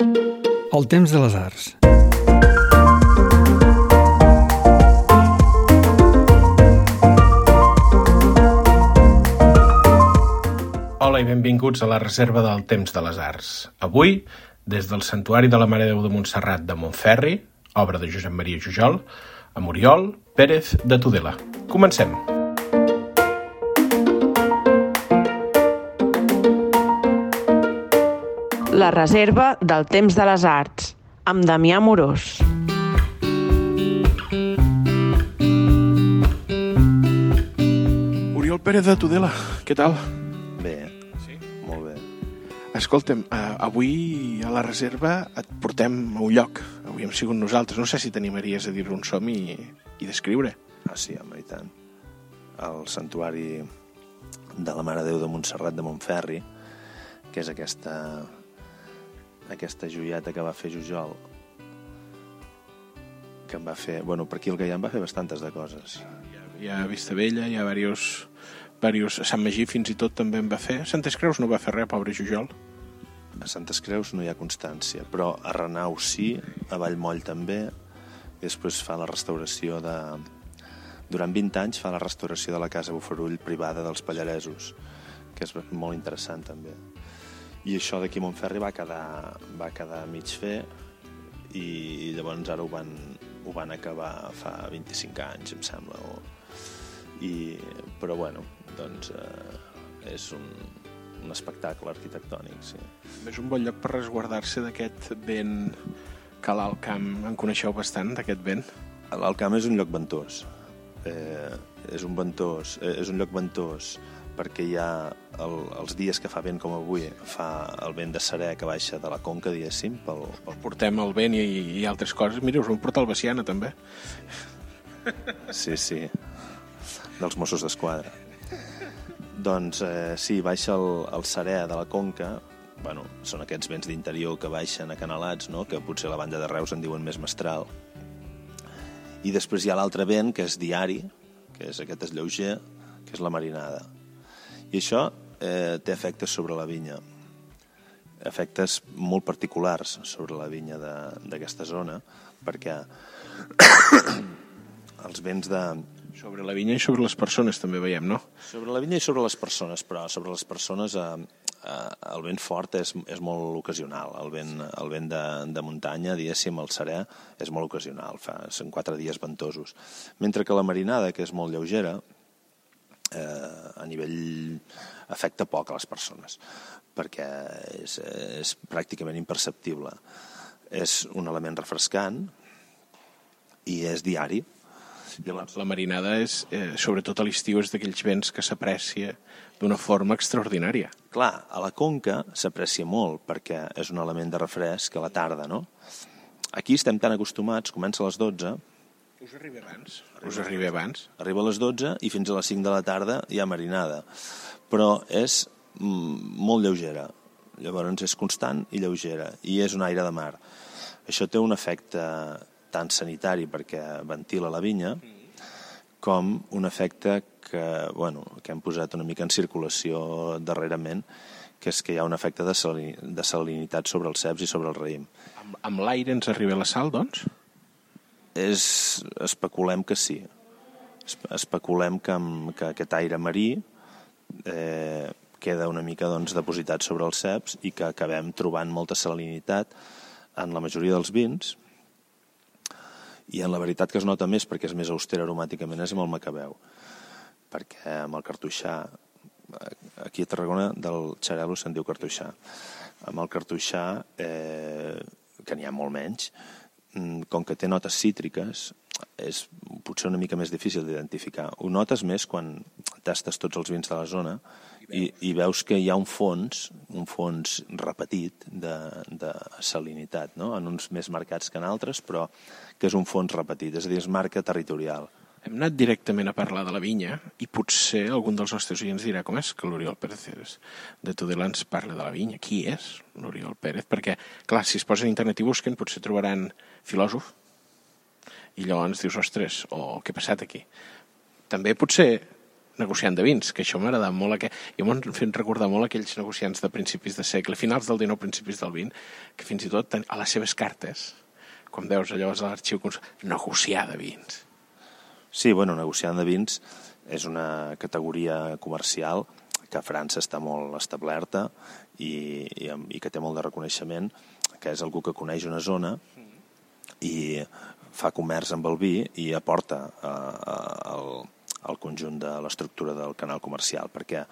El temps de les arts. Hola i benvinguts a la reserva del Temps de les Arts. Avui, des del Santuari de la Mare Déu de Montserrat de Montferri, obra de Josep Maria Jujol, a Moriol Pérez de Tudela. Comencem. La reserva del temps de les arts, amb Damià Morós. Oriol Pérez de Tudela, què tal? Bé, Sí? molt bé. Escolta'm, uh, avui a la reserva et portem a un lloc. Avui hem sigut nosaltres. No sé si t'animaries a dir-ho on som i, i descriure. Ah, sí, home, i tant. El santuari de la Mare de Déu de Montserrat de Montferri, que és aquesta, aquesta joieta que va fer Jujol, que em va fer... Bueno, per aquí el Gaià em va fer bastantes de coses. Hi ha, hi ha Vista Vella, hi ha diversos, diversos... Sant Magí fins i tot també en va fer. Santes Creus no va fer res, pobre Jujol. A Santes Creus no hi ha constància, però a Renau sí, a Vallmoll també, i després fa la restauració de... Durant 20 anys fa la restauració de la Casa Bufarull privada dels Pallaresos, que és molt interessant també. I això d'aquí a Montferri va quedar, va quedar mig fer i llavors ara ho van, ho van acabar fa 25 anys, em sembla. O... I, però bueno, doncs eh, és un, un espectacle arquitectònic, sí. És un bon lloc per resguardar-se d'aquest vent que l'alt camp en coneixeu bastant, d'aquest vent. L'Alcamp és un lloc ventós. Eh, és un ventós, eh, és un lloc ventós perquè hi ha el, els dies que fa vent com avui, fa el vent de serè que baixa de la conca, diguéssim, pel, pel... Portem el vent i, i altres coses. Mira, us ho hem portat al Baciana, també. Sí, sí, dels Mossos d'Esquadra. Doncs eh, sí, baixa el, el serè de la conca, bueno, són aquests vents d'interior que baixen acanalats, no? que potser a la banda de Reus en diuen més mestral. I després hi ha l'altre vent, que és diari, que és aquest lleuger, que és la marinada. I això eh, té efectes sobre la vinya, efectes molt particulars sobre la vinya de- d'aquesta zona, perquè els vents de, Sobre la vinya i sobre les persones també veiem, no? sobre la vinya i sobre les persones, però sobre les persones eh, eh, el vent fort és, és molt ocasional. El vent, el vent de, de muntanya, diguéssim, el serè, és molt ocasional. Fa, són quatre dies ventosos. Mentre que la marinada, que és molt lleugera, eh, a nivell afecta poc a les persones perquè és, és pràcticament imperceptible. És un element refrescant i és diari. Llavors, La marinada, és, eh, sobretot a l'estiu, és d'aquells vents que s'aprecia d'una forma extraordinària. Clar, a la conca s'aprecia molt perquè és un element de refresc a la tarda, no? Aquí estem tan acostumats, comença a les 12, Us arriba abans? Us arriba abans? arriba a les 12 i fins a les 5 de la tarda hi ha marinada. Però és mm, molt lleugera. Llavors és constant i lleugera. I és un aire de mar. Això té un efecte tant sanitari perquè ventila la vinya, com un efecte que, bueno, que hem posat una mica en circulació darrerament, que és que hi ha un efecte de, salini, de salinitat sobre els ceps i sobre el raïm. Amb, amb l'aire ens arriba la sal, doncs? És, especulem que sí. Espe- Especulem que, amb, que aquest aire marí eh, queda una mica doncs, depositat sobre els ceps i que acabem trobant molta salinitat en la majoria dels vins. I en la veritat que es nota més perquè és més auster aromàticament és amb el macabeu. Perquè amb el cartoixà aquí a Tarragona del xarel·lo se'n diu cartoixà. Amb el cartoixà eh, que n'hi ha molt menys com que té notes cítriques és potser una mica més difícil d'identificar. Ho notes més quan tastes tots els vins de la zona i, i veus que hi ha un fons, un fons repetit de, de salinitat, no? en uns més marcats que en altres, però que és un fons repetit, és a dir, és marca territorial. Hem anat directament a parlar de la vinya i potser algun dels nostres oients dirà com és que l'Oriol Pérez de Tudela ens parla de la vinya. Qui és l'Oriol Pérez? Perquè, clar, si es posen a internet i busquen, potser trobaran filòsof i llavors dius, ostres, o oh, què ha passat aquí? També potser negociant de vins, que això m'ha agradat molt. Aqu... Jo m'han fet recordar molt aquells negociants de principis de segle, finals del 19, principis del 20, que fins i tot a les seves cartes, com veus allò a l'arxiu, negociar de vins. Sí, bueno, negociant de vins és una categoria comercial que a França està molt establerta i, i, i que té molt de reconeixement, que és algú que coneix una zona i fa comerç amb el vi i aporta eh, el, el conjunt de l'estructura del canal comercial, perquè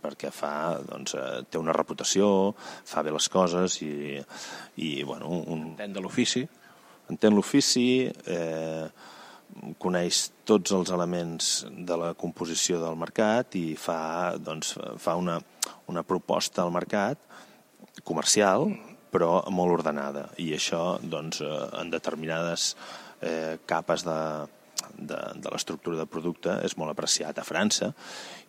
perquè fa, doncs, eh, té una reputació, fa bé les coses i, i bueno, un... Entén de l'ofici. Entén l'ofici, eh, coneix tots els elements de la composició del mercat i fa, doncs, fa una, una proposta al mercat comercial, però molt ordenada. I això, doncs, eh, en determinades eh, capes de, de, de l'estructura de producte és molt apreciat a França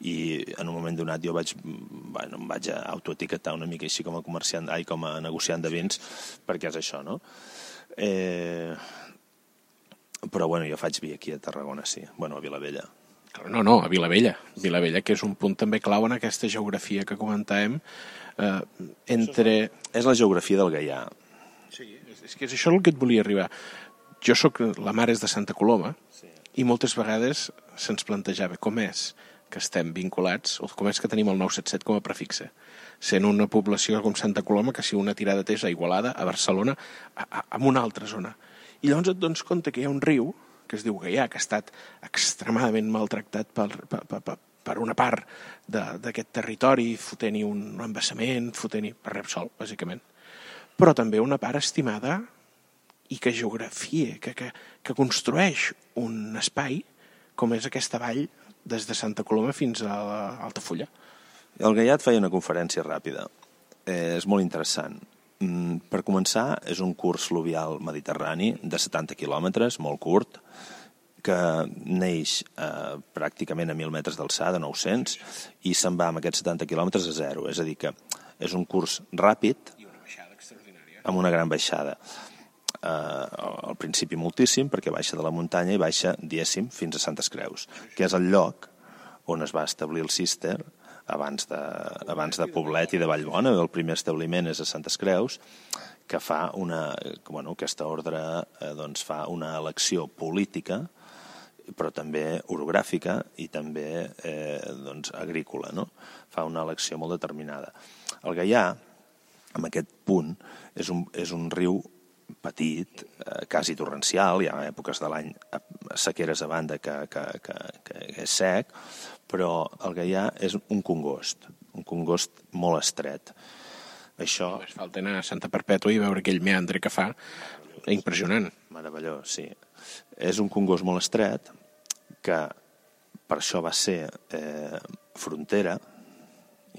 i en un moment donat jo vaig, bueno, em vaig autoetiquetar una mica així com a comerciant, ai, com a negociant de vins perquè és això, no? Eh, però bueno, jo faig vi aquí a Tarragona, sí. Bueno, a Vilavella. No, no, a Vilavella. Vilavella, que és un punt també clau en aquesta geografia que comentàvem, eh, entre... És la geografia del Gaià. Sí, és, és que és això el que et volia arribar. Jo sóc, la mare és de Santa Coloma, sí. i moltes vegades se'ns plantejava com és que estem vinculats, o com és que tenim el 977 com a prefixe, sent una població com Santa Coloma que si una tirada té a Igualada, a Barcelona, a, a, a una altra zona. I llavors et dones compte que hi ha un riu, que es diu Gaià, que ha estat extremadament maltractat per, per, per, per una part d'aquest territori, fotent-hi un embassament, fotent-hi per Repsol, bàsicament. Però també una part estimada i que geografia, que, que, que construeix un espai com és aquesta vall des de Santa Coloma fins a Altafulla. El Gaià et feia una conferència ràpida. Eh, és molt interessant. Mm, per començar, és un curs fluvial mediterrani de 70 quilòmetres, molt curt, que neix eh, pràcticament a 1.000 metres d'alçada, 900, i se'n va amb aquests 70 quilòmetres a zero. És a dir, que és un curs ràpid amb una gran baixada. Eh, al principi moltíssim, perquè baixa de la muntanya i baixa, diguéssim, fins a Santes Creus, que és el lloc on es va establir el Cister, abans de, abans de Poblet i de Vallbona. El primer establiment és a Santes Creus, que fa una, bueno, aquesta ordre eh, doncs fa una elecció política, però també orogràfica i també eh, doncs, agrícola. No? Fa una elecció molt determinada. El Gaià, en aquest punt, és un, és un riu petit, eh, quasi torrencial, hi ha èpoques de l'any eh, sequeres a banda que, que, que, que és sec, però el Gaià és un congost, un congost molt estret. Això... No, falta anar a Santa Perpètua i veure aquell meandre que fa, impressionant. Meravellós, sí. És un congost molt estret que per això va ser eh, frontera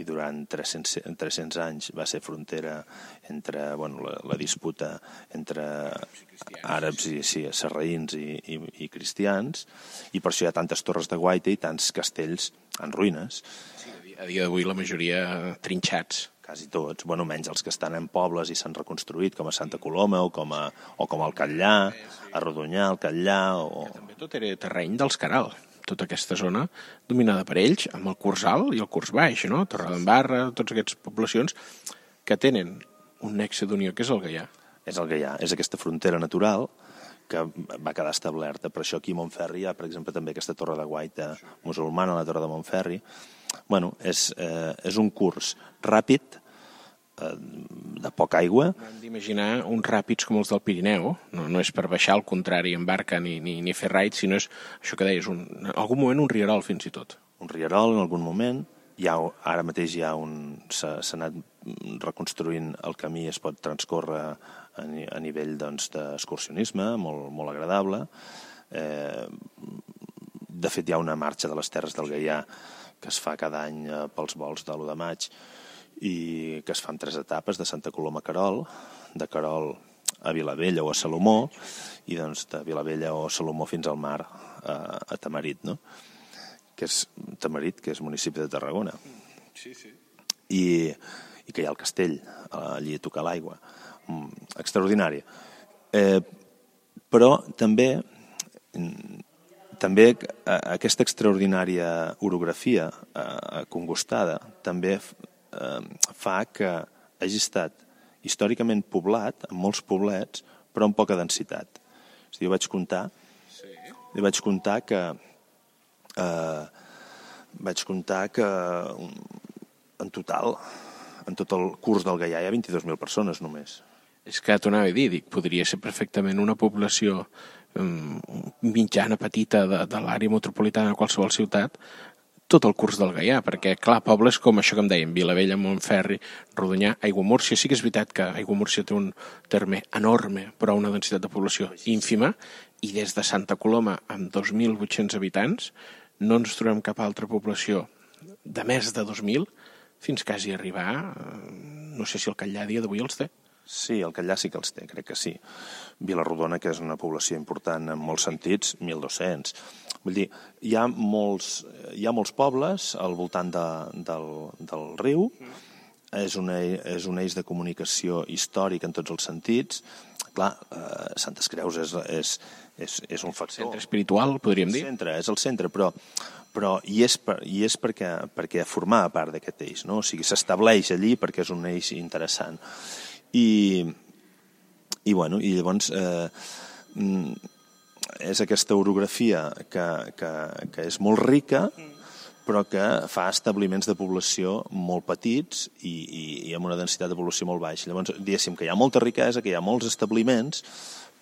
i durant 300, 300 anys va ser frontera entre bueno, la, la disputa entre àrabs i sí, sarraïns i, i, i cristians i per això hi ha tantes torres de guaita i tants castells en ruïnes. Sí, a dia d'avui la majoria trinxats. Quasi tots, bueno, menys els que estan en pobles i s'han reconstruït, com a Santa Coloma o com, a, o com el Catllà, a Rodonyà, el Catllà... O... Que també tot era terreny dels Caral tota aquesta zona dominada per ells, amb el curs alt i el curs baix, no? Torredembarra, totes aquestes poblacions que tenen un nexe d'unió, que és el Gaià. És el Gaià, és aquesta frontera natural que va quedar establerta. Per això aquí a Montferri hi ha, per exemple, també aquesta torre de guaita musulmana, la torre de Montferri. Bueno, és, eh, és un curs ràpid, de poca aigua. Hem d'imaginar uns ràpids com els del Pirineu, no, no és per baixar al contrari en barca ni, ni, ni fer raid, sinó és això que deies, un, en algun moment un rierol fins i tot. Un rierol en algun moment, hi ha, ara mateix hi ha un... s'ha anat reconstruint el camí, es pot transcórrer a, a nivell d'excursionisme, doncs, molt, molt agradable. Eh, de fet, hi ha una marxa de les Terres del Gaià que es fa cada any eh, pels vols de l'1 de maig, i que es fan tres etapes de Santa Coloma a Carol, de Carol a Vilavella o a Salomó, i doncs de Vilavella o Salomó fins al mar a, a Tamarit, no? que és Tamarit, que és municipi de Tarragona. Sí, sí. I, i que hi ha el castell, allí a tocar l'aigua. Mm, extraordinari. Eh, però també mm, també eh, aquesta extraordinària orografia eh, congostada també eh, fa que hagi estat històricament poblat, amb molts poblets, però amb poca densitat. És dir, jo vaig comptar, sí. jo vaig comptar que eh, vaig comptar que en total, en tot el curs del Gaià hi ha 22.000 persones només. És que t'ho anava a dir, dic, podria ser perfectament una població um, mitjana, petita de, de l'àrea metropolitana de qualsevol ciutat, tot el curs del Gaià, perquè, clar, pobles com això que em deien, Vilavella, Montferri, Rodonyà, Aiguamúrcia, sí que és veritat que Aiguamúrcia té un terme enorme, però una densitat de població ínfima, i des de Santa Coloma, amb 2.800 habitants, no ens trobem cap altra població de més de 2.000 fins quasi arribar, eh, no sé si el Catllà dia d'avui els té. Sí, el Catllà sí que els té, crec que sí. Vilarrodona, que és una població important en molts sentits, 1.200. Vull dir, hi ha molts, hi ha molts pobles al voltant de, del, del riu, és, una, és un eix de comunicació històric en tots els sentits. Clar, eh, Santes Creus és, és, és, és un factor. Centre espiritual, podríem dir. Centre, és el centre, però, però hi és, per, hi és perquè, perquè formava part d'aquest eix, no? O sigui, s'estableix allí perquè és un eix interessant. I, i, bueno, i llavors eh, mm, és aquesta orografia que, que, que és molt rica, però que fa establiments de població molt petits i, i, i amb una densitat de població molt baixa. Llavors, diguéssim que hi ha molta riquesa, que hi ha molts establiments,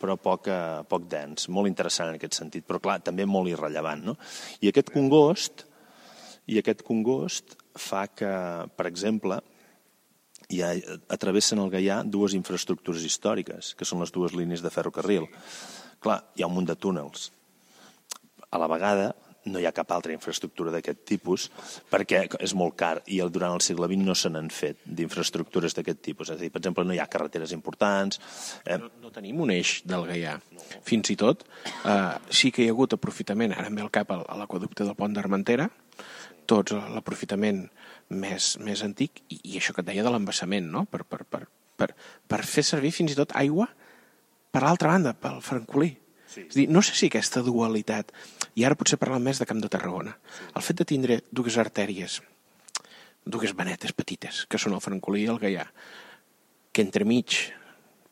però poc, poc dens, molt interessant en aquest sentit, però clar, també molt irrellevant. No? I aquest congost, i aquest congost fa que, per exemple, hi ha, travessen el Gaià dues infraestructures històriques, que són les dues línies de ferrocarril. Clar, hi ha un munt de túnels. A la vegada, no hi ha cap altra infraestructura d'aquest tipus perquè és molt car i durant el segle XX no se n'han fet d'infraestructures d'aquest tipus. És a dir, per exemple, no hi ha carreteres importants. Eh... No, no tenim un eix del Gaià. Fins i tot, eh, sí que hi ha hagut aprofitament, ara em ve al cap a l'aquaducte del pont d'Armentera, tots l'aprofitament més, més antic, i, i això que et deia de l'embassament, no? per, per, per, per, per fer servir fins i tot aigua per l'altra banda, pel francolí. Sí. És dir, no sé si aquesta dualitat, i ara potser parlant més de Camp de Tarragona, sí. el fet de tindre dues artèries, dues vanetes petites, que són el francolí i el gaià, que entremig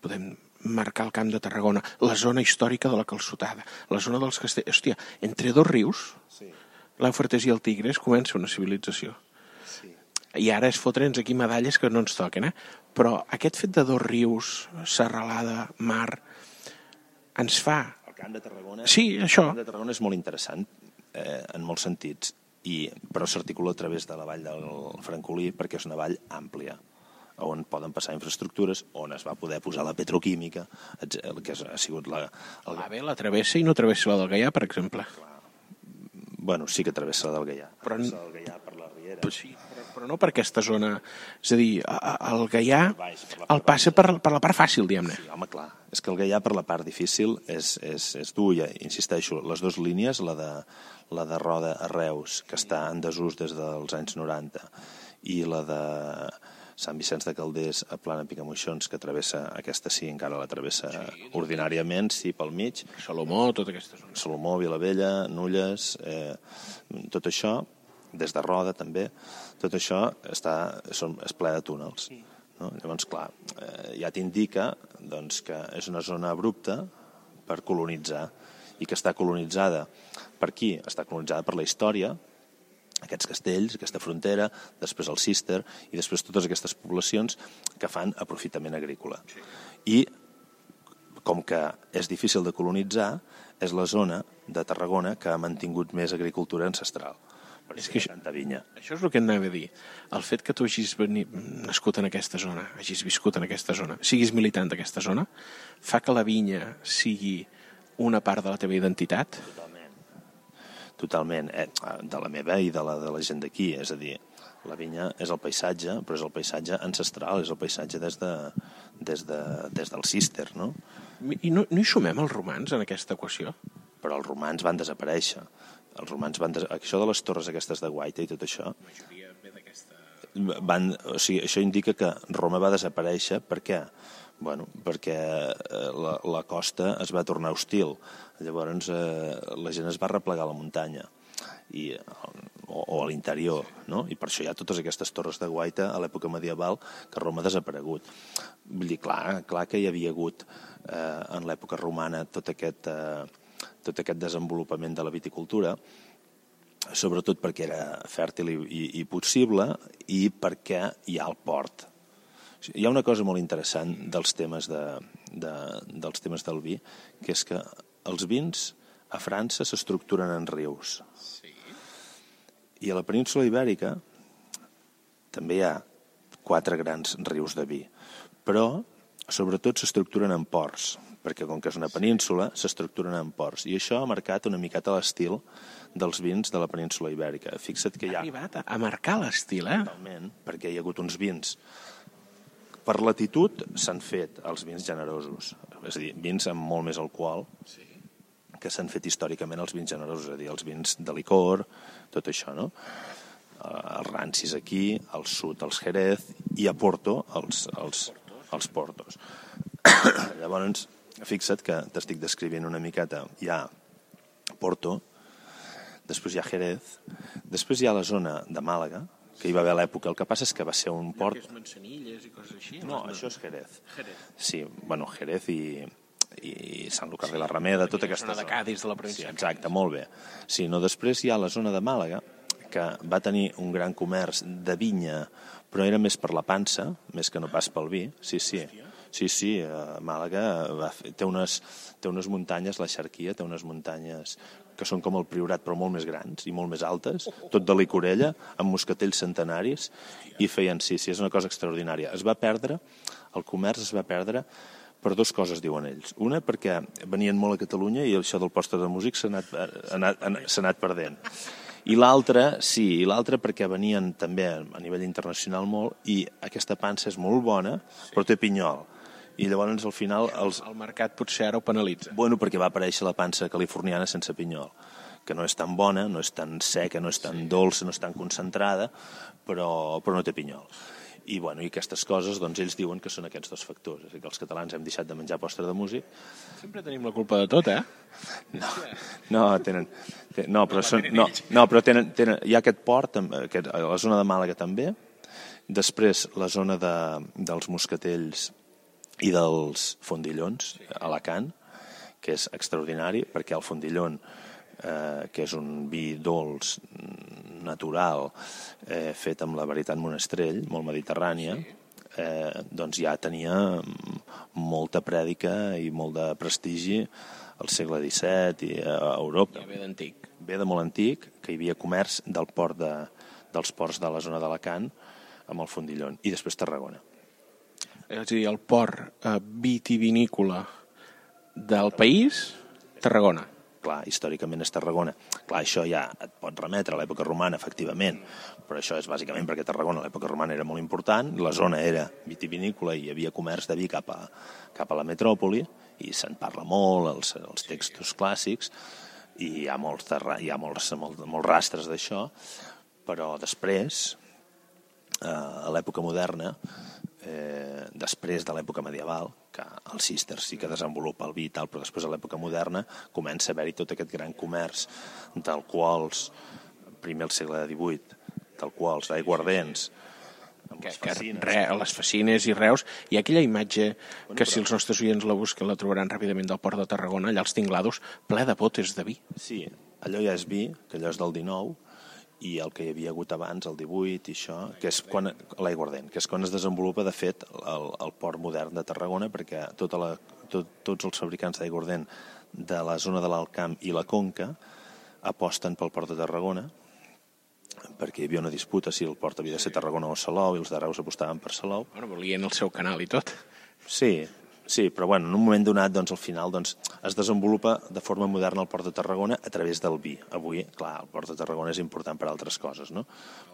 podem marcar el Camp de Tarragona, la zona històrica de la Calçotada, la zona dels castells... Hòstia, entre dos rius, sí. l'Eufertes i el Tigres, comença una civilització i ara és fotre'ns aquí medalles que no ens toquen, eh? Però aquest fet de dos rius, serralada, mar, ens fa... El Camp de Tarragona... Sí, això. El Camp de Tarragona és molt interessant, eh, en molts sentits, i, però s'articula a través de la vall del Francolí perquè és una vall àmplia on poden passar infraestructures, on es va poder posar la petroquímica, que ha sigut la... El... Bé, la travessa i no travessa la del Gaià, per exemple. Clar. Bueno, sí que travessa la del Gaià. Però... Travessa la del Gaià per la Riera. Pues sí, però no per aquesta zona. És a dir, el Gaià el passa per, per la part fàcil, diguem-ne. Sí, home, clar. És que el Gaià per la part difícil és, és, és dur, ja insisteixo, les dues línies, la de, la de Roda a Reus, que està en desús des dels anys 90, i la de Sant Vicenç de Calders a Plana Picamoixons, que travessa, aquesta sí, encara la travessa sí, ordinàriament, sí, pel mig. Salomó, tota aquesta zona. Salomó, Vilavella, Nulles, eh, tot això, des de Roda també, tot això està, són, és ple de túnels. No? Llavors, clar, eh, ja t'indica doncs, que és una zona abrupta per colonitzar i que està colonitzada per qui? Està colonitzada per la història, aquests castells, aquesta frontera, després el Cister i després totes aquestes poblacions que fan aprofitament agrícola. I com que és difícil de colonitzar, és la zona de Tarragona que ha mantingut més agricultura ancestral és que això, vinya. Això és el que anava a dir. El fet que tu hagis venit, nascut en aquesta zona, hagis viscut en aquesta zona, siguis militant d'aquesta zona, fa que la vinya sigui una part de la teva identitat? Totalment. Totalment. Eh, de la meva i de la de la gent d'aquí. És a dir, la vinya és el paisatge, però és el paisatge ancestral, és el paisatge des, de, des, de, des del cister, no? I no, no hi sumem els romans en aquesta equació? Però els romans van desaparèixer els romans van... Això de les torres aquestes de Guaita i tot això... van, o sigui, això indica que Roma va desaparèixer. Per què? Bueno, perquè eh, la, la costa es va tornar hostil. Llavors eh, la gent es va replegar a la muntanya i, o, o a l'interior, no? I per això hi ha totes aquestes torres de guaita a l'època medieval que Roma ha desaparegut. Vull dir, clar, clar que hi havia hagut eh, en l'època romana tot aquest, eh, tot aquest desenvolupament de la viticultura, sobretot perquè era fèrtil i, i, i possible i perquè hi ha el port hi ha una cosa molt interessant dels temes, de, de, dels temes del vi, que és que els vins a França s'estructuren en rius. Sí. I a la península ibèrica també hi ha quatre grans rius de vi, però sobretot s'estructuren en ports, perquè com que és una península, s'estructuren en ports. I això ha marcat una miqueta l'estil dels vins de la península ibèrica. Fixa't que hi ha... Ha arribat a marcar l'estil, eh? Totalment, perquè hi ha hagut uns vins per latitud s'han fet els vins generosos, és a dir, vins amb molt més alcohol, sí. que s'han fet històricament els vins generosos, és a dir, els vins de licor, tot això, no? Eh, els rancis aquí, al sud els Jerez, i a Porto els, els, els Portos. Llavors, fixa't que t'estic descrivint una miqueta. Hi ha Porto, després hi ha Jerez, després hi ha la zona de Màlaga, que hi va haver a l'època. El que passa és que va ser un port... No, manzanilles i coses així? No, això és Jerez. Jerez. Sí, bueno, Jerez i, i Sant Lucas sí, de la Rameda, tota aquesta zona. de Cádiz, de la província. Sí, exacte, molt bé. Sí, no, després hi ha la zona de Màlaga, que va tenir un gran comerç de vinya, però era més per la pansa, més que no pas pel vi. Sí, sí. Sí, sí, Màlaga va fer, té, unes, té unes muntanyes, la Xarquia té unes muntanyes que són com el Priorat però molt més grans i molt més altes, tot de licorella, amb moscatells centenaris, i feien sí, sí, és una cosa extraordinària. Es va perdre, el comerç es va perdre per dues coses, diuen ells. Una, perquè venien molt a Catalunya i això del postre de músic s'ha anat, anat, ha anat perdent. I l'altra, sí, i l'altra perquè venien també a nivell internacional molt i aquesta pansa és molt bona, però té pinyol i llavors al final... Els... El mercat potser ara ho penalitza. Bueno, perquè va aparèixer la pansa californiana sense pinyol, que no és tan bona, no és tan seca, no és tan sí. dolça, no és tan concentrada, però, però no té pinyol. I, bueno, i aquestes coses, doncs, ells diuen que són aquests dos factors. És a dir, que els catalans hem deixat de menjar postre de músic. Sempre tenim la culpa de tot, eh? No, no tenen... tenen no, però, són, no, no, però tenen, tenen, hi ha aquest port, aquest, a la zona de Màlaga també, després la zona de, dels moscatells i dels fondillons, Alacant, que és extraordinari, perquè el fondillon, eh, que és un vi dolç, natural, eh, fet amb la veritat monestrell, molt mediterrània, eh, doncs ja tenia molta prèdica i molt de prestigi al segle XVII i a Europa. Ja ve d'antic. Ve de molt antic, que hi havia comerç del port de, dels ports de la zona d'Alacant amb el fondillon, i després Tarragona és a dir, el port eh, vitivinícola del país, Tarragona. Clar, històricament és Tarragona. Clar, això ja et pot remetre a l'època romana, efectivament, però això és bàsicament perquè Tarragona a l'època romana era molt important, la zona era vitivinícola i hi havia comerç de vi cap a, cap a la metròpoli, i se'n parla molt, els, els textos clàssics, i hi ha molts, hi ha molts, molts, molts rastres d'això, però després, eh, a l'època moderna, eh, després de l'època medieval, que el Cister sí que desenvolupa el vi i tal, però després a l'època moderna comença a haver-hi tot aquest gran comerç d'alcohols, primer al segle XVIII, d'alcohols, d'aiguardents, amb que, les fascines. Que re, les fascines i Reus. Hi ha aquella imatge bueno, que però... si els nostres oients la busquen la trobaran ràpidament del port de Tarragona, allà als tinglados, ple de botes de vi. Sí, allò ja és vi, que allò és del 19, i el que hi havia hagut abans, el 18 i això, que és quan l'aiguardent, que és quan es desenvolupa, de fet, el, el port modern de Tarragona, perquè tota la, tot, tots els fabricants d'aiguardent de la zona de l'Alcamp i la Conca aposten pel port de Tarragona, perquè hi havia una disputa si el port havia de ser Tarragona o Salou, i els de Reus apostaven per Salou. Bueno, volien el seu canal i tot. Sí, Sí, però bueno, en un moment donat, doncs, al final, doncs, es desenvolupa de forma moderna el Port de Tarragona a través del vi. Avui, clar, el Port de Tarragona és important per altres coses, no?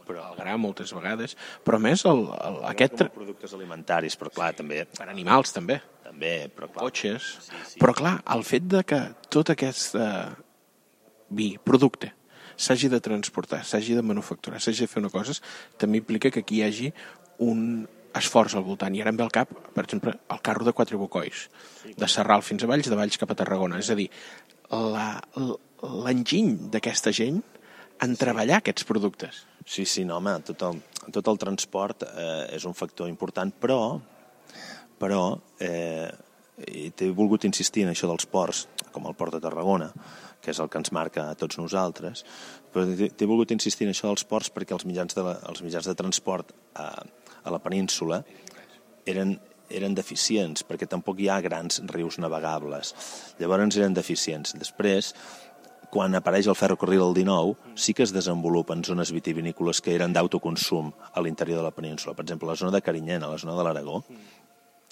Però... El gra, moltes vegades. Però més, el, el, aquest... Com productes alimentaris, però clar, sí, també... Per animals, també. També, però clar... Cotxes. Sí, sí. Però clar, el fet de que tot aquest eh, vi, producte, s'hagi de transportar, s'hagi de manufacturar, s'hagi de fer una cosa, també implica que aquí hi hagi un esforç al voltant. I ara em ve al cap, per exemple, el carro de quatre bocois, de Serral fins a Valls, de Valls cap a Tarragona. És a dir, l'enginy d'aquesta gent en treballar aquests productes. Sí, sí, no, home, tot el, tot el transport eh, és un factor important, però, però eh, t'he volgut insistir en això dels ports, com el port de Tarragona, que és el que ens marca a tots nosaltres, però t'he volgut insistir en això dels ports perquè els mitjans de, la, els mitjans de transport a, a la península eren, eren deficients, perquè tampoc hi ha grans rius navegables. Llavors eren deficients. Després, quan apareix el ferrocarril del 19, sí que es desenvolupen zones vitivinícoles que eren d'autoconsum a l'interior de la península. Per exemple, la zona de Carinyena, la zona de l'Aragó,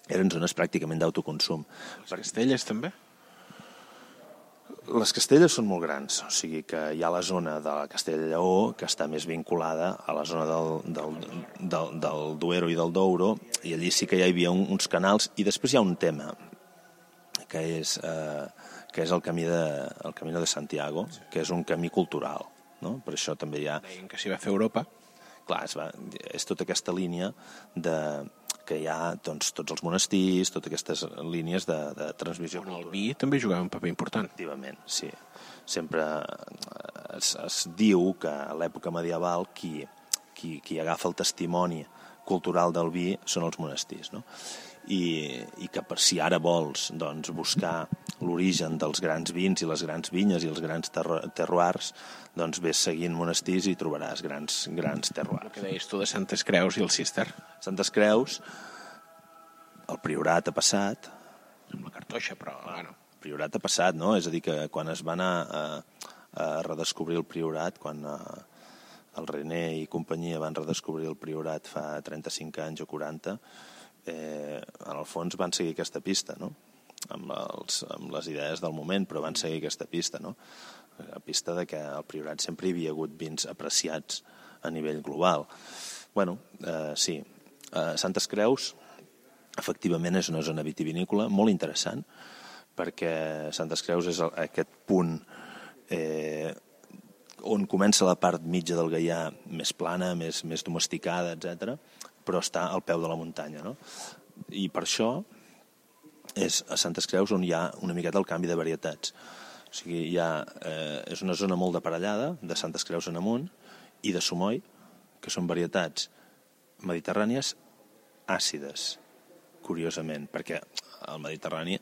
eren zones pràcticament d'autoconsum. Les Castelles també? Les Castelles són molt grans, o sigui que hi ha la zona de la Castella Lleó que està més vinculada a la zona del, del, del, del Duero i del Douro, i allí sí que hi havia uns canals, i després hi ha un tema, que és eh, que és el camí de, el camí de Santiago, que és un camí cultural. No? Per això també hi ha... Deien que s'hi va fer Europa. Clar, és, va, és tota aquesta línia de, que hi ha doncs, tots els monestirs, totes aquestes línies de, de transmissió. On el vi també jugava un paper important. Efectivament, sí. Sempre es, es diu que a l'època medieval qui, qui, qui agafa el testimoni cultural del vi són els monestirs. No? I, i que per si ara vols doncs, buscar l'origen dels grans vins i les grans vinyes i els grans terroirs, doncs ves seguint monestirs i trobaràs grans, grans terroirs. El que deies tu de Santes Creus i el Cister. Santes Creus, el Priorat ha passat... Amb la cartoixa, però... Bueno. El Priorat ha passat, no? És a dir, que quan es va anar a, a redescobrir el Priorat, quan a, el René i companyia van redescobrir el Priorat fa 35 anys o 40, eh, en el fons van seguir aquesta pista, no? amb, els, amb les idees del moment, però van seguir aquesta pista, no? La pista de que al Priorat sempre hi havia hagut vins apreciats a nivell global. bueno, eh, sí, eh, Santes Creus efectivament és una zona vitivinícola molt interessant perquè Santes Creus és aquest punt eh, on comença la part mitja del Gaià més plana, més, més domesticada, etc però està al peu de la muntanya. No? I per això és a Santes Creus on hi ha una miqueta el canvi de varietats. O sigui, hi ha, eh, és una zona molt aparellada, de Santes Creus en amunt, i de Somoi, que són varietats mediterrànies àcides, curiosament, perquè al Mediterrani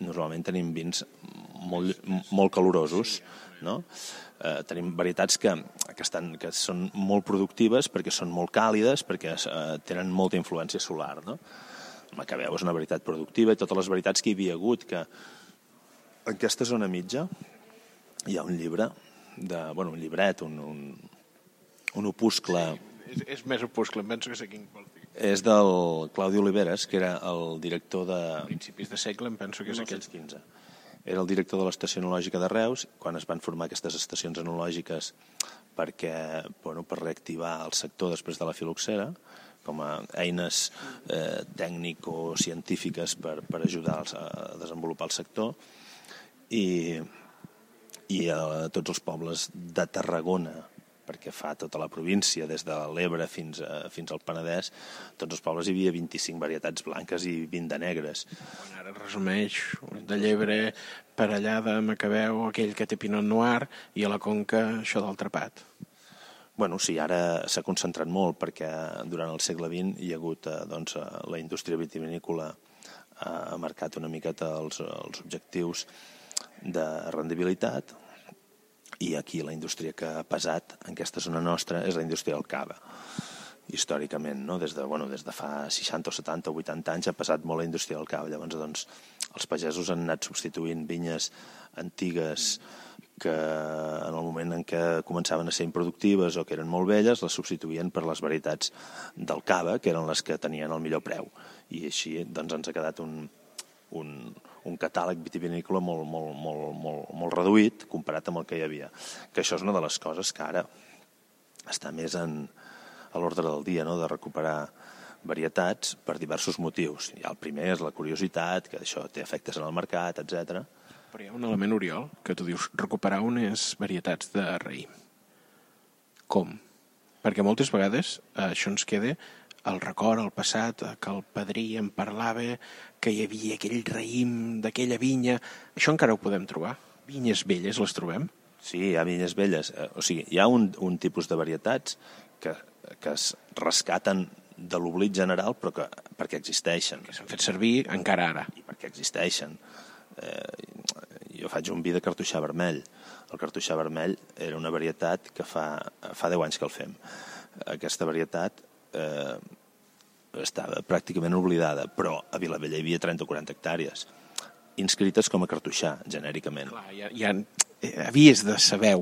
normalment tenim vins molt, molt calorosos, no? Eh, tenim varietats que, que, estan, que són molt productives perquè són molt càlides, perquè eh, tenen molta influència solar. No? Macabeu és una varietat productiva i totes les varietats que hi havia hagut, que en aquesta zona mitja hi ha un llibre, de, bueno, un llibret, un, un, un opuscle... Sí, és, és més opuscle, penso que sé quin vol dir. És del Claudi Oliveres, que era el director de... A principis de segle, em penso que és aquell. 15 era el director de l'estació enològica de Reus, quan es van formar aquestes estacions enològiques perquè, bueno, per reactivar el sector després de la filoxera, com a eines eh, tècnico-científiques per, per ajudar a desenvolupar el sector, i, i a tots els pobles de Tarragona, perquè fa tota la província, des de l'Ebre fins, a, fins al Penedès, tots els pobles hi havia 25 varietats blanques i 20 de negres. Quan ara resumeix, de allà de Macabeu, aquell que té Pinot Noir, i a la Conca això del trapat. Bueno, sí, ara s'ha concentrat molt perquè durant el segle XX hi ha hagut eh, doncs, eh, la indústria vitivinícola ha marcat una miqueta els, els objectius de rendibilitat, i aquí la indústria que ha pesat en aquesta zona nostra és la indústria del cava històricament, no? des, de, bueno, des de fa 60 o 70 o 80 anys ha passat molt la indústria del cava. Llavors, doncs, els pagesos han anat substituint vinyes antigues que en el moment en què començaven a ser improductives o que eren molt velles, les substituïen per les varietats del cava, que eren les que tenien el millor preu. I així doncs, ens ha quedat un, un, un catàleg vitivinícola molt, molt, molt, molt, molt reduït comparat amb el que hi havia. Que això és una de les coses que ara està més en, a l'ordre del dia, no? de recuperar varietats per diversos motius. Ja el primer és la curiositat, que això té efectes en el mercat, etc. Però hi ha un element, Oriol, que tu dius recuperar unes varietats de raïm. com? Perquè moltes vegades eh, això ens queda el record, el passat, que el padrí en parlava, que hi havia aquell raïm d'aquella vinya... Això encara ho podem trobar? Vinyes velles les trobem? Sí, hi ha vinyes velles. Eh, O sigui, hi ha un, un tipus de varietats que, que es rescaten de l'oblit general però que, perquè existeixen. Que s'han fet servir encara ara. i perquè existeixen. Eh, jo faig un vi de cartoixà vermell. El cartoixà vermell era una varietat que fa, fa 10 anys que el fem. Aquesta varietat eh, estava pràcticament oblidada, però a Vilavella hi havia 30 o 40 hectàrees, inscrites com a cartoixà, genèricament. Clar, ja, ja eh, havies de saber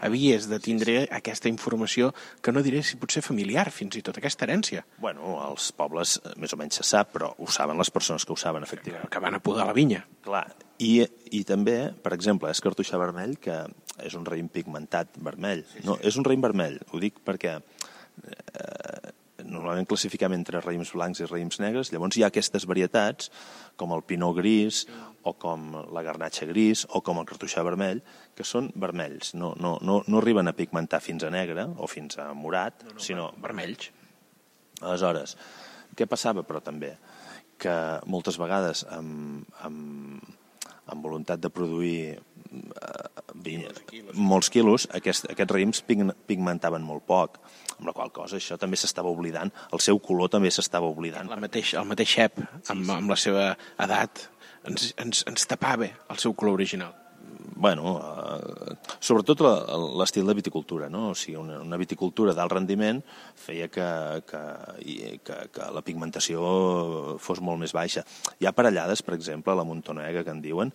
havies de tindre aquesta informació que no diré si pot ser familiar, fins i tot aquesta herència, Bueno, als pobles eh, més o menys se sap, però ho saben les persones que ho saben, efectivament. que van a podar la vinya. Clar, i, i també, per exemple, és cartoixà vermell, que és un raïm pigmentat vermell. No, és un raïm vermell, ho dic perquè eh, normalment classificam entre raïms blancs i raïms negres, llavors hi ha aquestes varietats, com el pinot gris, o com la garnatxa gris, o com el cartoixà vermell, que són vermells, no, no, no, no arriben a pigmentar fins a negre o fins a morat, no, no, sinó Vermells. Aleshores, què passava, però, també? Que moltes vegades, amb, amb, amb voluntat de produir eh, vinya, molts quilos, aquest, aquests raïms pig- pigmentaven molt poc, amb la qual cosa això també s'estava oblidant, el seu color també s'estava oblidant. La mateix, el mateix xep, amb, amb la seva edat, ens, ens, ens tapava el seu color original. bueno, eh, sobretot l'estil de viticultura, no? O sigui, una, una viticultura d'alt rendiment feia que, que, que, que la pigmentació fos molt més baixa. Hi ha parellades, per exemple, a la Montonega, que en diuen,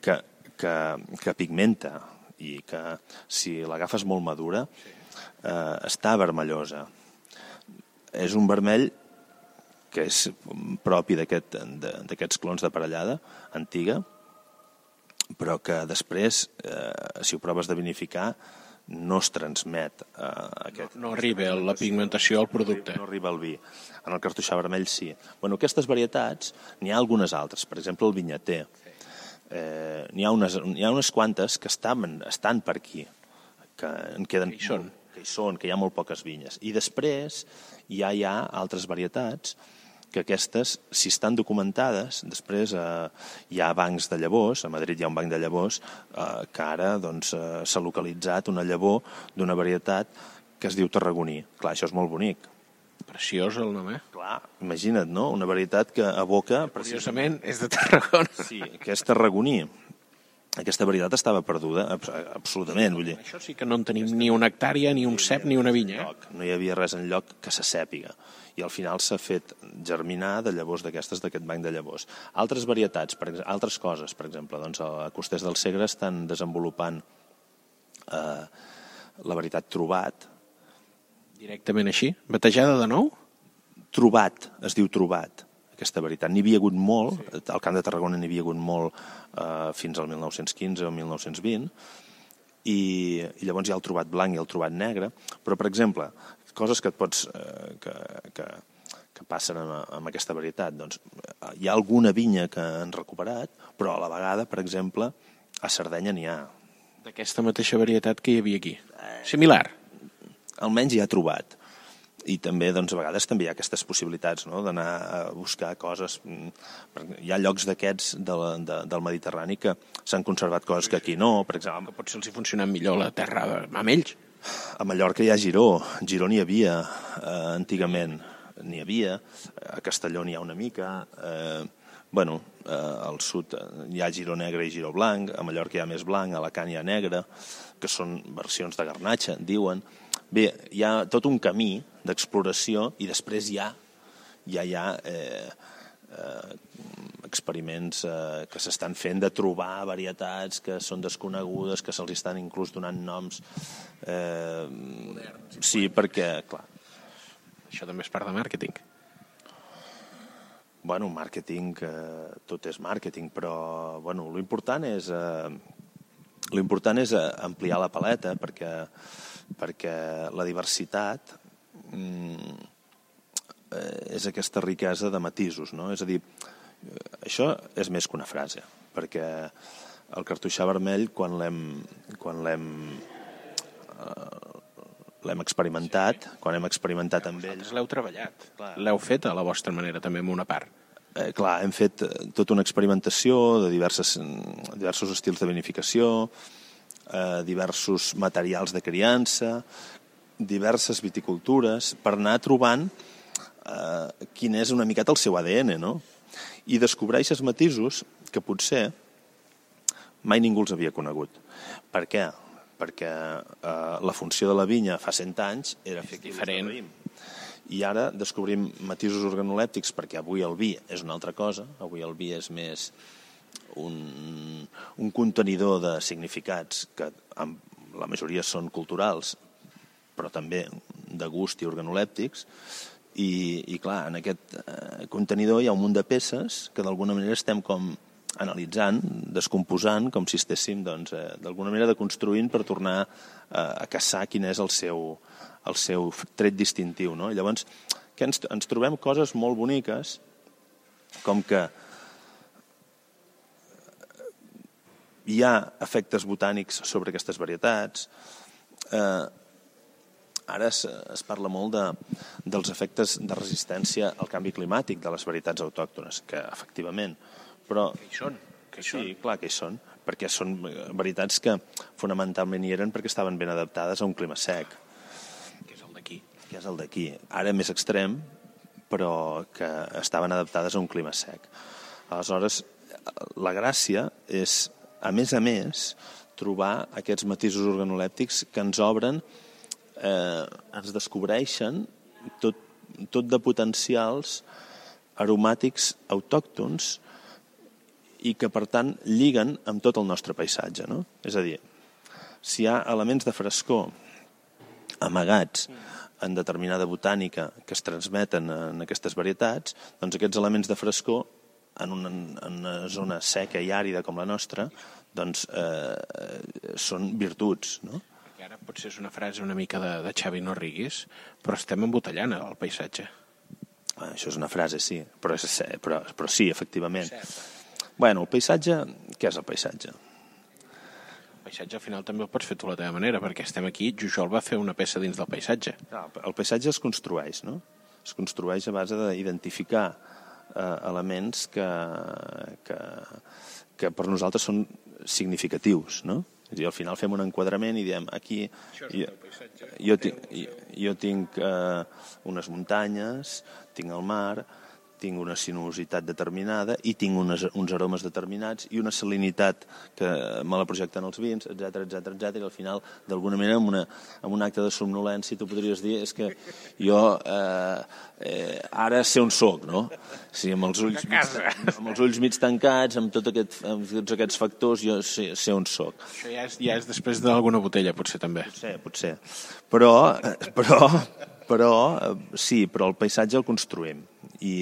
que, que, que pigmenta i que si l'agafes molt madura eh, està vermellosa. És un vermell que és propi d'aquests clons de parellada antiga, però que després, eh, si ho proves de vinificar, no es transmet eh, aquest... No arriba la pigmentació al producte. No arriba al vi. En el cartoixà vermell sí. Bueno, aquestes varietats, n'hi ha algunes altres. Per exemple, el vinyater. Eh, n'hi ha, unes, n'hi ha unes quantes que estan, estan per aquí, que en queden... Que hi són. Que hi són, que hi ha molt poques vinyes. I després ja hi ha altres varietats que aquestes, si estan documentades, després eh, hi ha bancs de llavors, a Madrid hi ha un banc de llavors, eh, que ara doncs, eh, s'ha localitzat una llavor d'una varietat que es diu tarragoní. Clar, això és molt bonic. Preciós el nom, eh? Clar, imagina't, no? Una varietat que evoca... Curiosament, és de Tarragona. Sí, que és tarragoní. Aquesta varietat estava perduda, abs- absolutament, vull dir. Això sí que no en tenim ni una hectàrea, ni un cep, ni una vinya. Eh? No hi havia res en lloc que se sàpiga. I al final s'ha fet germinar de llavors d'aquestes d'aquest banc de llavors. Altres varietats, per, altres coses, per exemple, doncs a Costers del Segre estan desenvolupant eh, la varietat trobat. Directament així? Batejada de nou? Trobat, es diu trobat, aquesta varietat. N'hi havia hagut molt, al Camp de Tarragona n'hi havia hagut molt eh, fins al 1915 o 1920, i, i llavors hi ha el trobat blanc i el trobat negre, però, per exemple, coses que et pots... Eh, que, que, que passen amb, amb aquesta varietat. Doncs, eh, hi ha alguna vinya que han recuperat, però a la vegada, per exemple, a Sardenya n'hi ha. D'aquesta mateixa varietat que hi havia aquí. Similar. Almenys hi ha trobat. I també, doncs, a vegades també hi ha aquestes possibilitats no? d'anar a buscar coses. mm, Hi ha llocs d'aquests de la, de, del Mediterrani que s'han conservat coses que aquí no. Per exemple, Que potser els hi funcionen millor la terra amb ells. A Mallorca hi ha Giró. Giró n'hi havia eh, antigament. N'hi havia. A Castelló n'hi ha una mica. Eh, bueno, eh, al sud eh, hi ha Giró negre i Giró blanc. A Mallorca hi ha més blanc, a Alacant hi ha negre, que són versions de garnatxa, diuen. Bé, hi ha tot un camí d'exploració i després hi ha, ja hi ha eh, eh, experiments eh, que s'estan fent de trobar varietats que són desconegudes, que se'ls estan inclús donant noms. Eh, sí, perquè, clar, Això també és part de màrqueting. bueno, màrqueting, eh, tot és màrqueting, però, bueno, l'important és... Eh, L'important és eh, ampliar la paleta perquè, perquè la diversitat mm, eh, és aquesta riquesa de matisos, no? És a dir, eh, això és més que una frase, perquè el cartoixà vermell, quan l'hem quan l'hem eh, l'hem experimentat, quan hem experimentat amb ells... L'heu treballat. L'heu fet a la vostra manera, també, amb una part. Eh, clar, hem fet eh, tota una experimentació de diverses, diversos estils de vinificació, eh, diversos materials de criança, diverses viticultures, per anar trobant eh, quin és una miqueta el seu ADN, no? I descobreixes matisos que potser mai ningú els havia conegut. Per què? Perquè eh, la funció de la vinya fa 100 anys era fer diferent. I ara descobrim matisos organolèptics perquè avui el vi és una altra cosa, avui el vi és més un, un contenidor de significats que en la majoria són culturals, però també de gust i organolèptics, i, i clar, en aquest eh, contenidor hi ha un munt de peces que d'alguna manera estem com analitzant, descomposant, com si estéssim doncs, eh, d'alguna manera deconstruint per tornar eh, a caçar quin és el seu, el seu tret distintiu. No? Llavors, que ens, ens trobem coses molt boniques, com que hi ha efectes botànics sobre aquestes varietats, eh, ara es, es parla molt de, dels efectes de resistència al canvi climàtic de les varietats autòctones, que efectivament, però... Que hi són. Que hi Sí, són. clar que hi són, perquè són varietats que fonamentalment hi eren perquè estaven ben adaptades a un clima sec, Que és el d'aquí. que és el d'aquí. Ara més extrem, però que estaven adaptades a un clima sec. Aleshores, la gràcia és, a més a més, trobar aquests matisos organolèptics que ens obren, eh, ens descobreixen tot, tot de potencials aromàtics autòctons i que, per tant, lliguen amb tot el nostre paisatge. No? És a dir, si hi ha elements de frescor amagats en determinada botànica que es transmeten en aquestes varietats, doncs aquests elements de frescor en una, en una zona seca i àrida com la nostra, doncs eh, són virtuts, no? Ara potser és una frase una mica de, de Xavi Norriguis, però estem embotellant el paisatge. Ah, Això és una frase, sí, però, és, però, però sí, efectivament. Bueno, el paisatge, què és el paisatge? El paisatge al final també el pots fer tu la teva manera, perquè estem aquí, Jujol va fer una peça dins del paisatge. Clar, el paisatge es construeix, no? Es construeix a base d'identificar eh, elements que, que, que per nosaltres són significatius, no? És dir, al final fem un enquadrament i diem aquí jo, jo, tinc, jo, jo tinc eh, unes muntanyes, tinc el mar, tinc una sinuositat determinada i tinc unes, uns aromes determinats i una salinitat que me la projecten els vins, etc etc etc i al final, d'alguna manera, amb, una, amb un acte de somnolència, tu podries dir és que jo eh, eh, ara sé on soc, no? Sí, amb els ulls, mig, amb els ulls mig tancats, amb, tot aquest, amb tots aquests factors, jo sé, sé on soc. Això ja és, ja és després d'alguna botella, potser també. Potser, potser. Però, eh, però, però, eh, sí, però el paisatge el construïm. I,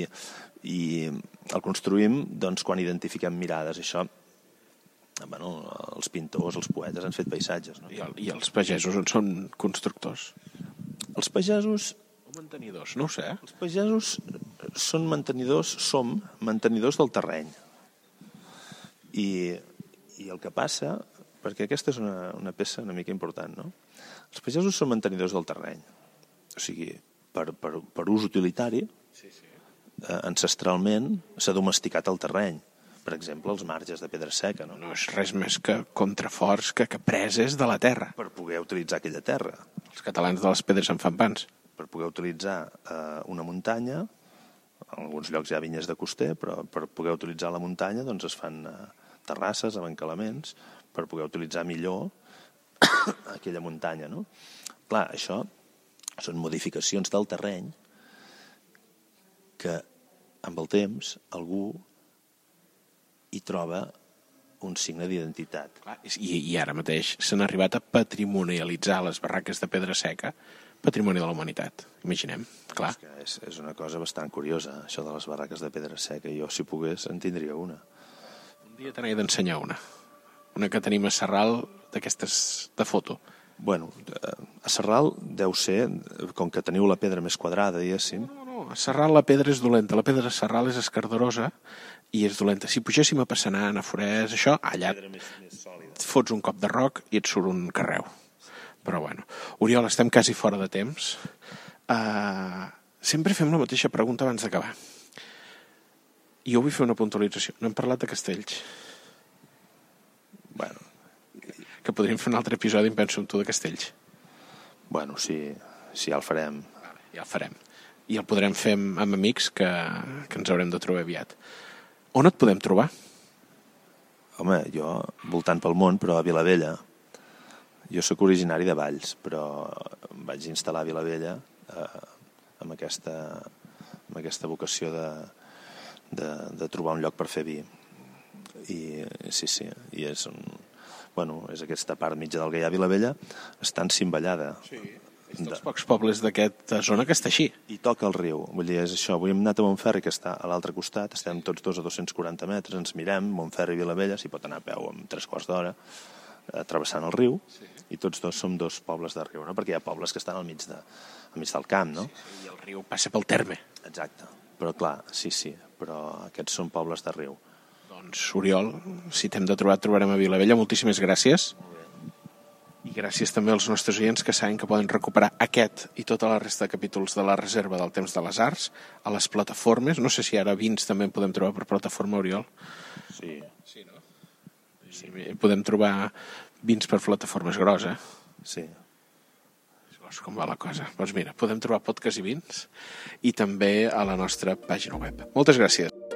i el construïm doncs, quan identifiquem mirades. Això, bueno, els pintors, els poetes han fet paisatges. No? I, el, I els pagesos en són constructors. Els pagesos, O mantenidors, no ho sé. els pagesos són mantenidors, som mantenidors del terreny. I, i el que passa, perquè aquesta és una, una peça una mica important, no? Els pagesos són mantenidors del terreny. O sigui, per, per, per ús utilitari, sí, sí. Eh, ancestralment s'ha domesticat el terreny. Per exemple, els marges de pedra seca, no? No és res més que contraforts que, que preses de la terra. per poder utilitzar aquella terra, Els catalans de les pedres en fan pans. per poder utilitzar eh, una muntanya, en alguns llocs hi ha vinyes de coster, però per poder utilitzar la muntanya doncs es fan eh, terrasses, abancalaments, per poder utilitzar millor aquella muntanya. No? Clar, això són modificacions del terreny que amb el temps algú hi troba un signe d'identitat. I, I ara mateix s'han arribat a patrimonialitzar les barraques de pedra seca patrimoni de la humanitat, imaginem. Clar, És, que és, és una cosa bastant curiosa, això de les barraques de pedra seca. Jo, si pogués, en tindria una. un dia te n'he d'ensenyar una. Una que tenim a Serral d'aquestes de foto. Bueno, eh, a Serral deu ser, com que teniu la pedra més quadrada, diguéssim, Serral la pedra és dolenta. La pedra Serral és escardarosa i és dolenta. Si pugéssim a Passanant, a Forès, això, allà fots un cop de roc i et surt un carreu. Però bueno. Oriol, estem quasi fora de temps. Uh, sempre fem la mateixa pregunta abans d'acabar. Jo vull fer una puntualització. No hem parlat de castells. Bueno, Que podríem fer un altre episodi, em penso, amb tu de castells. bueno sí, sí, ja el farem. Ja el farem. I el podrem fer amb, amb amics que, que ens haurem de trobar aviat. On et podem trobar? Home, jo voltant pel món, però a Vilavella. Jo sóc originari de Valls, però em vaig instal·lar a Vilavella eh, amb, aquesta, amb aquesta vocació de, de, de trobar un lloc per fer vi. I sí, sí, i és, un, bueno, és aquesta part mitja del Gaià Vilavella, està encimballada. Sí. És dels pocs pobles d'aquesta zona que està així. I toca el riu, vull dir, és això. Avui hem anat a Montferri, que està a l'altre costat, estem tots dos a 240 metres, ens mirem, Montferri i Vilavella, s'hi pot anar a peu en tres quarts d'hora, eh, travessant el riu, sí. i tots dos som dos pobles de riu, no? perquè hi ha pobles que estan al mig, de, al mig del camp, no? I el riu passa pel terme. Exacte. Però clar, sí, sí, però aquests són pobles de riu. Doncs, Oriol, si t'hem de trobar, trobarem a Vilavella. Moltíssimes gràcies. I gràcies també als nostres oients que saben que poden recuperar aquest i tota la resta de capítols de la reserva del temps de les arts a les plataformes. No sé si ara vins també en podem trobar per plataforma, Oriol. Sí. Sí, no? Sí, podem trobar vins per plataformes gros, eh? Sí. Veus com va la cosa. Doncs mira, podem trobar podcast i vins i també a la nostra pàgina web. Moltes gràcies.